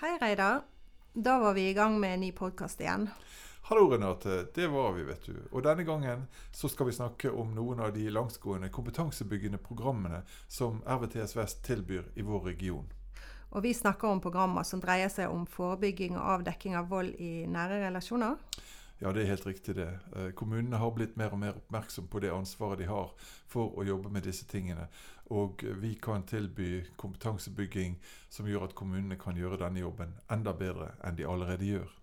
Hei, Reidar. Da var vi i gang med en ny podkast igjen. Hallo, Renate. Det var vi, vet du. Og denne gangen så skal vi snakke om noen av de langsgående kompetansebyggende programmene som RVTS Vest tilbyr i vår region. Og vi snakker om programmer som dreier seg om forebygging og avdekking av vold i nære relasjoner. Ja, det er helt riktig det. Eh, kommunene har blitt mer og mer oppmerksom på det ansvaret de har for å jobbe med disse tingene. Og vi kan tilby kompetansebygging som gjør at kommunene kan gjøre denne jobben enda bedre enn de allerede gjør.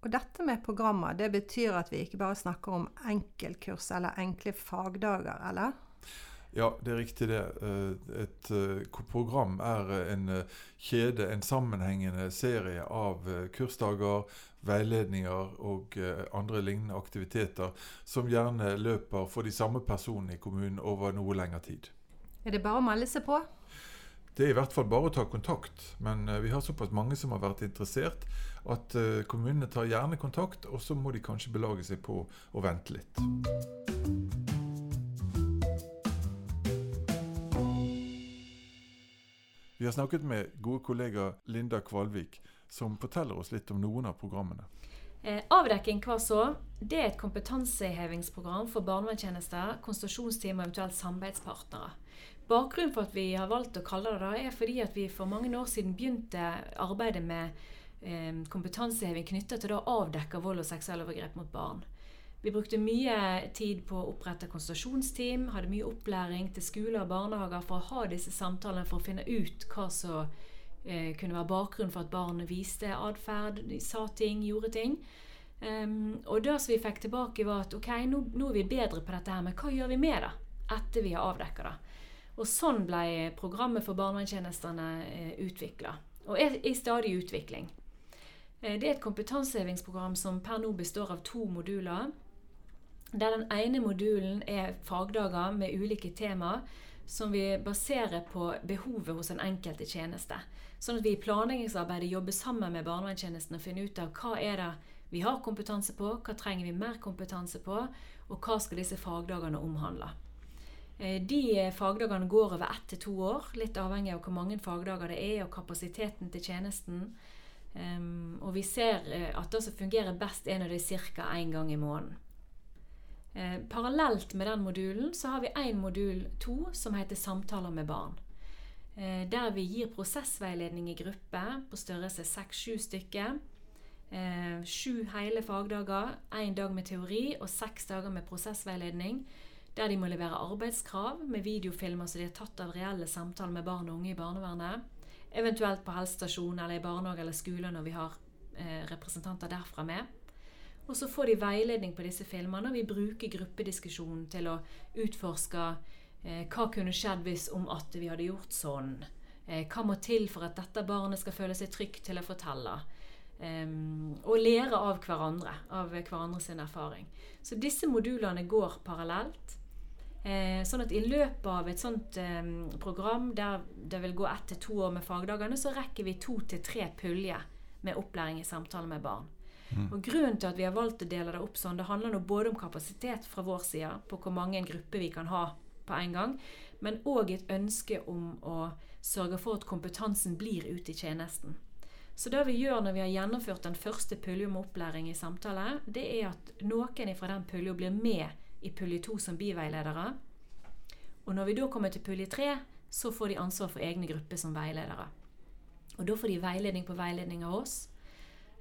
Og dette med programmer, det betyr at vi ikke bare snakker om enkeltkurs eller enkle fagdager, eller? Ja, det er riktig det. Eh, et eh, program er en eh, kjede, en sammenhengende serie av kursdager, veiledninger og andre lignende aktiviteter som gjerne løper for de samme personene i kommunen over noe lengre tid. Er det bare å melde seg på? Det er i hvert fall bare å ta kontakt. Men vi har såpass mange som har vært interessert at kommunene tar gjerne kontakt, og så må de kanskje belage seg på å vente litt. Vi har snakket med gode kollega Linda Kvalvik, som forteller oss litt om noen av programmene. Eh, avdekking hva så? Det er et kompetansehevingsprogram for barnevernstjenester, konsultasjonsteam og eventuelt samarbeidspartnere. Bakgrunnen for at vi har valgt å kalle det det, er fordi at vi for mange år siden begynte arbeidet med eh, kompetanseheving knyttet til å avdekke vold og seksuelle overgrep mot barn. Vi brukte mye tid på å opprette konsultasjonsteam, hadde mye opplæring til skoler og barnehager for å ha disse samtalene for å finne ut hva som eh, kunne være bakgrunnen for at barnet viste atferd, sa ting, gjorde ting. Um, og det som vi fikk tilbake, var at ok, nå, nå, er vi bedre på dette her, men hva gjør vi med det etter vi har avdekka det? Og sånn ble programmet for barnevernstjenestene eh, utvikla, og er i stadig utvikling. Eh, det er et kompetansehevingsprogram som per nå består av to moduler. Der den ene modulen er fagdager med ulike temaer som vi baserer på behovet hos den enkelte tjeneste. Sånn at vi i planleggingsarbeidet jobber sammen med barnevernstjenesten og finner ut av hva er det vi har kompetanse på, hva trenger vi mer kompetanse på, og hva skal disse fagdagene omhandle. Eh, de fagdagene går over ett til to år, litt avhengig av hvor mange fagdager det er, og kapasiteten til tjenesten. Um, og vi ser eh, at det som fungerer best, er når det er ca. én gang i måneden. Eh, parallelt med den modulen så har vi én modul to som heter 'Samtaler med barn'. Eh, der vi gir prosessveiledning i gruppe på størrelse seks-sju stykker. Eh, sju hele fagdager, én dag med teori og seks dager med prosessveiledning. Der de må levere arbeidskrav med videofilmer som de har tatt av reelle samtaler med barn og unge i barnevernet. Eventuelt på helsestasjon eller i barnehage eller skole når vi har representanter derfra med. Og så får de veiledning på disse filmene, og vi bruker gruppediskusjonen til å utforske eh, hva kunne skjedd hvis om at vi hadde gjort sånn. Eh, hva må til for at dette barnet skal føle seg trygt til å fortelle? Um, og lære av hverandre, av hverandres erfaring. Så disse modulene går parallelt. Eh, sånn at i løpet av et sånt eh, program der det vil gå ett til to år med fagdagene, så rekker vi to til tre puljer med opplæring i samtale med barn. Mm. Og Grunnen til at vi har valgt å dele det opp sånn, det handler nå både om kapasitet fra vår side, på hvor mange grupper vi kan ha på en gang, men òg et ønske om å sørge for at kompetansen blir ute i tjenesten. Så det vi gjør når vi har gjennomført den første pulje med opplæring i samtale, det er at noen fra den pulja blir med i pulje to som biveiledere. Og når vi da kommer til pulje tre, så får de ansvar for egne grupper som veiledere. Og da får de veiledning på veiledning av oss.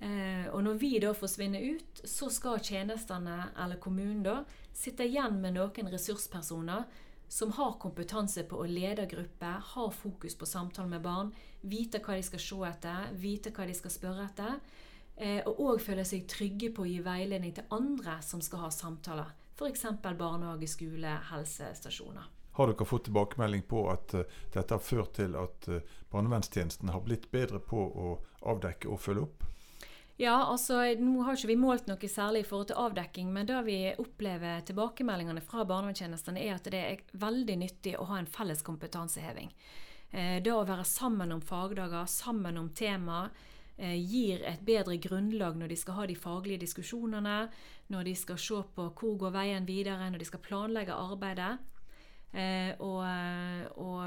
Eh, og når vi da forsvinner ut, så skal tjenestene, eller kommunen, da, sitte igjen med noen ressurspersoner som har kompetanse på å lede grupper, ha fokus på samtale med barn, vite hva de skal se etter, vite hva de skal spørre etter. Eh, og òg føle seg trygge på å gi veiledning til andre som skal ha samtaler. F.eks. barnehage, skole, helsestasjoner. Har dere fått tilbakemelding på at uh, dette har ført til at uh, barnevernstjenesten har blitt bedre på å avdekke og følge opp? Ja, altså nå har ikke vi målt noe særlig i forhold til avdekking, men det vi opplever tilbakemeldingene fra barnevernstjenestene, er at det er veldig nyttig å ha en felles kompetanseheving. Eh, det å være sammen om fagdager, sammen om tema, eh, gir et bedre grunnlag når de skal ha de faglige diskusjonene, når de skal se på hvor går veien videre, når de skal planlegge arbeidet. Eh, og, og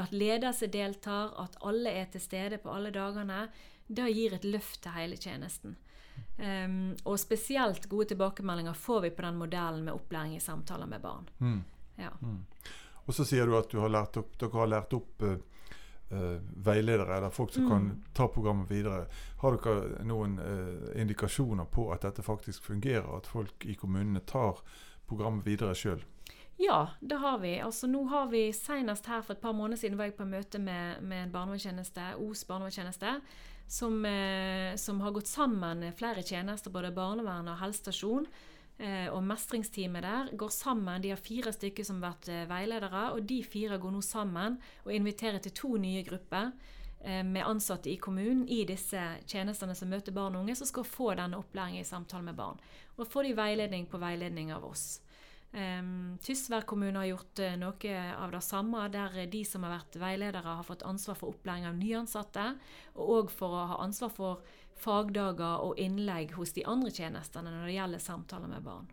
at ledelse deltar, at alle er til stede på alle dagene, det gir et løft til hele tjenesten. Um, og spesielt gode tilbakemeldinger får vi på den modellen med opplæring i samtaler med barn. Mm. Ja. Mm. Og så sier du at du har lært opp, dere har lært opp uh, uh, veiledere, eller folk som kan Mm. ta programmet videre. Har dere noen uh, indikasjoner på at dette faktisk fungerer, at folk i kommunene tar programmet videre sjøl? Ja, det har vi. Altså Nå har vi senest her for et par måneder siden var jeg på møte med, med en barnevernstjeneste, Os barnevernstjeneste, som, eh, som har gått sammen flere tjenester, både barnevern og helsestasjon. Eh, og mestringsteamet der går sammen. De har fire stykker som har vært eh, veiledere, og de fire går nå sammen og inviterer til to nye grupper eh, med ansatte i kommunen i disse tjenestene som møter barn og unge, som skal få denne opplæringen i samtale med barn. Og får de veiledning på veiledning av oss. Um, Tysvær kommune har gjort eh, noe av det samme, der eh, de som har vært veiledere, har fått ansvar for opplæring av nyansatte, og òg for å ha ansvar for fagdager og innlegg hos de andre tjenestene når det gjelder samtaler med barn.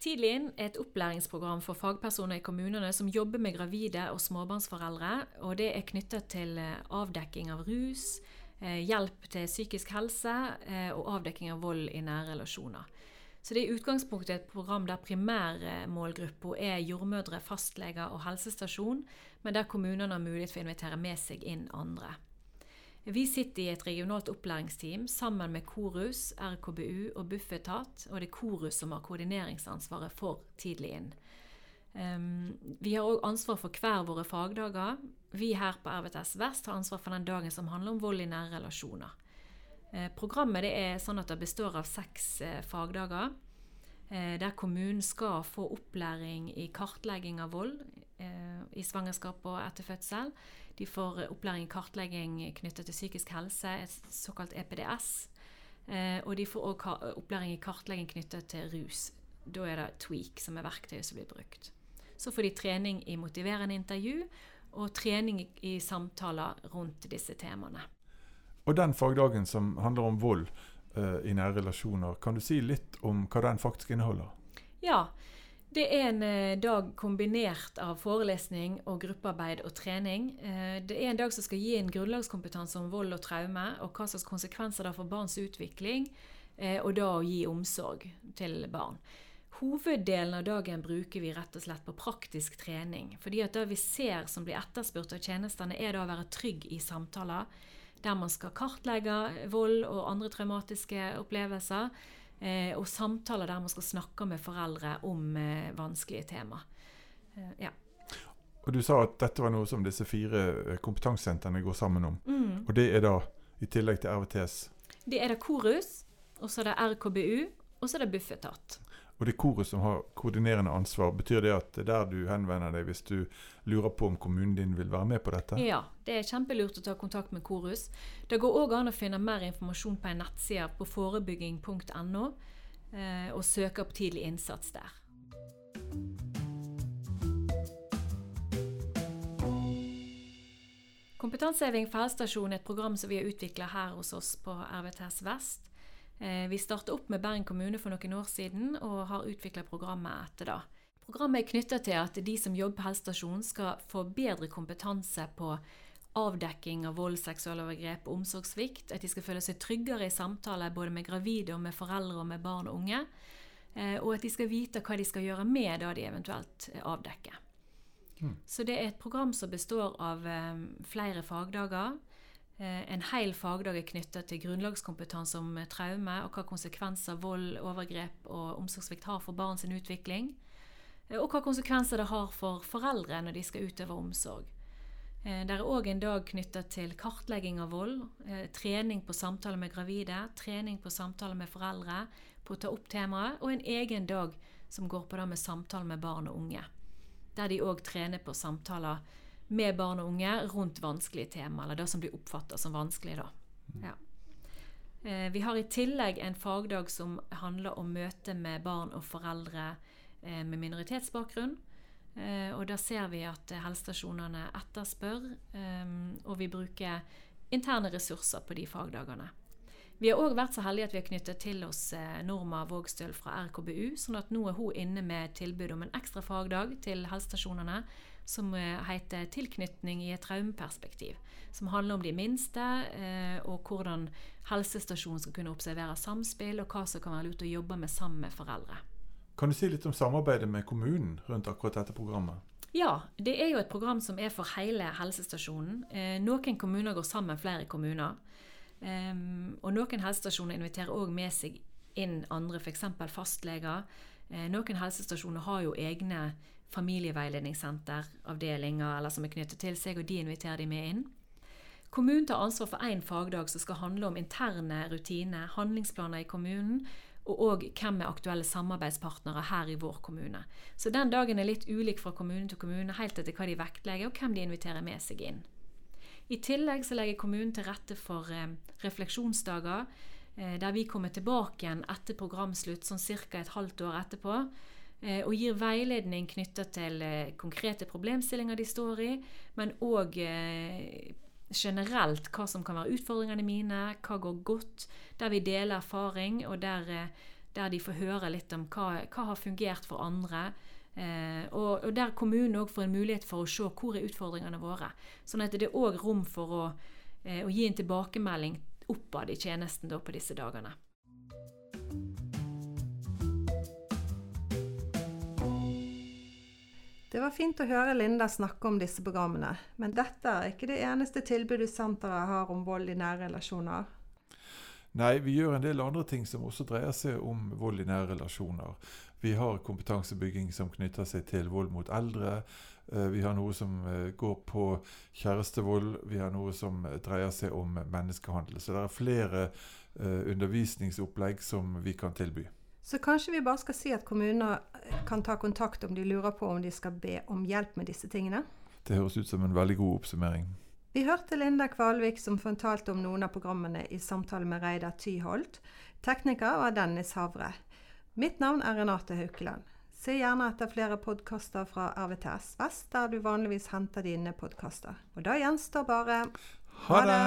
Tidlig inn er et opplæringsprogram for fagpersoner i kommunene som jobber med gravide og småbarnsforeldre, og det er knyttet til eh, avdekking av rus, hjelp til psykisk helse eh, og avdekking av vold i nære relasjoner. Så det er i utgangspunktet et program der primærmålgruppa er jordmødre, fastleger og helsestasjon, men der kommunene har mulighet for å invitere med seg inn andre. Vi sitter i et regionalt opplæringsteam sammen med Korus, RKBU og Bufetat, og det er Korus som har koordineringsansvaret for Tidlig inn. Vi har òg ansvar for hver våre fagdager. Vi her på RVTS Vest har ansvar for den dagen som handler om vold i nære relasjoner. Eh, programmet er sånn at det består av seks eh, fagdager, eh, der kommunen skal få opplæring i kartlegging av vold i svangerskap og etter fødsel. De får opplæring i kartlegging knyttet til psykisk helse, et såkalt EPDS. Og de får òg opplæring i kartlegging knyttet til rus. Da er det Tweak som er verktøyet som blir brukt. Så får de trening i motiverende intervju og trening i, samtaler rundt disse temaene. Og den fagdagen som handler om vold eh, i nære relasjoner, kan du si litt om hva den faktisk inneholder? Ja, det er en eh, dag kombinert av forelesning og gruppearbeid og trening. Eh, det er en dag som skal gi en grunnlagskompetanse om vold og traume, og hva slags konsekvenser det har for barns utvikling, eh, og da å gi omsorg til barn. Hoveddelen av dagen bruker vi rett og slett på praktisk trening. fordi at det vi ser som blir etterspurt av tjenestene, er da å være trygg i samtaler, der man skal kartlegge vold og andre traumatiske opplevelser, eh, og samtaler der man skal snakke med foreldre om eh, vanskelige tema. Eh, ja. Og Du sa at dette var noe som disse fire kompetansesentrene går sammen om. Mm. Og det er da i tillegg til RVTS. Det er det Korus, og så er det RKBU, og så er det Bufetat. Og det er Korus som har koordinerende ansvar. Betyr det at det er der du henvender deg hvis du lurer på om kommunen din vil være med på dette? Ja, det er kjempelurt å ta kontakt med Korus. Det går òg an å finne mer informasjon på en nettside på forebygging.no, eh, og søke opp tidlig innsats der. Kompetanseheving for helsestasjon er et program som vi har utvikla her hos oss på RVTS Vest. Eh, Vi startet opp med Bergen kommune for noen år siden, og har utvikla programmet etter da. Programmet er knytta til at de som jobber på helsestasjonen skal få bedre kompetanse på avdekking av vold, seksualovergrep og omsorgssvikt. At de skal føle seg tryggere i samtaler både med gravide og med foreldre og med barn og unge. Eh, Og at de skal vite hva de skal gjøre med det de eventuelt avdekker. avdekker. Så det er et program som består av eh, flere fagdager. Eh, En hel fagdag er knyttet til grunnlagskompetanse om eh, traume og hva konsekvenser vold, overgrep og omsorgssvikt har for barns utvikling. Eh, Og hva konsekvenser det har for foreldre når de skal utøve omsorg. Det er òg en dag knyttet til kartlegging av vold, trening på samtale med gravide, trening på samtale med foreldre, på å ta opp temaet, og en egen dag som går på det med samtale med barn og unge. Der de òg trener på samtaler med barn og unge rundt vanskelige tema, eller det som blir oppfatta som vanskelig. da. Ja. Eh, Vi har i tillegg en fagdag som handler om møte med barn og foreldre eh, med minoritetsbakgrunn. Eh, Og da ser vi at helsestasjonene etterspør, og vi bruker interne ressurser på de fagdagene. Vi har òg vært så heldige at vi har knyttet til oss eh, Norma Vågstøl fra RKBU, sånn at nå er hun inne med tilbud om en ekstra fagdag til helsestasjonene som eh, heter 'Tilknytning i et traumeperspektiv'. Som handler om de minste, eh, og hvordan helsestasjonen skal kunne observere samspill, og hva som kan være lurt å jobbe med sammen med foreldre. Kan du si litt om samarbeidet med kommunen rundt akkurat dette programmet? Ja, det er jo et program som er for hele helsestasjonen. Noen kommuner går sammen med flere kommuner. Um, og noen helsestasjoner inviterer òg med seg inn andre, f.eks. fastleger. Eh, noen helsestasjoner har jo egne familieveiledningssenteravdelinger eller som er knyttet til seg, og de inviterer de med inn. Kommunen tar ansvar for én fagdag som skal handle om interne rutiner, handlingsplaner i kommunen, og òg hvem er aktuelle samarbeidspartnere her i vår kommune. Så den dagen er litt ulik fra kommune til kommune, helt etter hva de vektlegger, og hvem de inviterer med seg inn. I tillegg så legger kommunen til rette for eh, refleksjonsdager, eh, der vi kommer tilbake igjen etter programslutt, sånn ca. et halvt år etterpå, eh, og gir veiledning knytta til konkrete problemstillinger de står i, men òg generelt hva som kan være utfordringene mine, hva går godt, der vi deler erfaring, og der, der de får høre litt om hva, hva har fungert for andre. Eh, og, og, der kommunen òg får en mulighet for å se hvor er utfordringene våre. Sånn at det er òg rom for å, eh, å, gi en tilbakemelding oppad i tjenesten da, på disse dagene. Det var fint å høre Linda snakke om disse programmene, men dette er ikke det eneste tilbudet senteret har om vold i nære relasjoner. Nei, vi gjør en del andre ting som også dreier seg om vold i nære relasjoner. Vi har kompetansebygging som knytter seg til vold mot eldre. Eh, vi har noe som eh, går på kjærestevold. Vi har noe som dreier seg om menneskehandel. Så det er flere eh, undervisningsopplegg som vi kan tilby. Så kanskje vi bare skal si at kommuner kan ta kontakt om de lurer på om de skal be om hjelp med disse tingene? Det høres ut som en veldig god oppsummering. Vi hørte Linda Kvalvik som fortalte om noen av programmene i samtale med Reidar Tyholt. Tekniker var Dennis Havre. Mitt navn er Renate Haukeland. Se gjerne etter flere podkaster fra RVTS Vest, der du vanligvis henter dine podkaster. Og da gjenstår bare Ha det!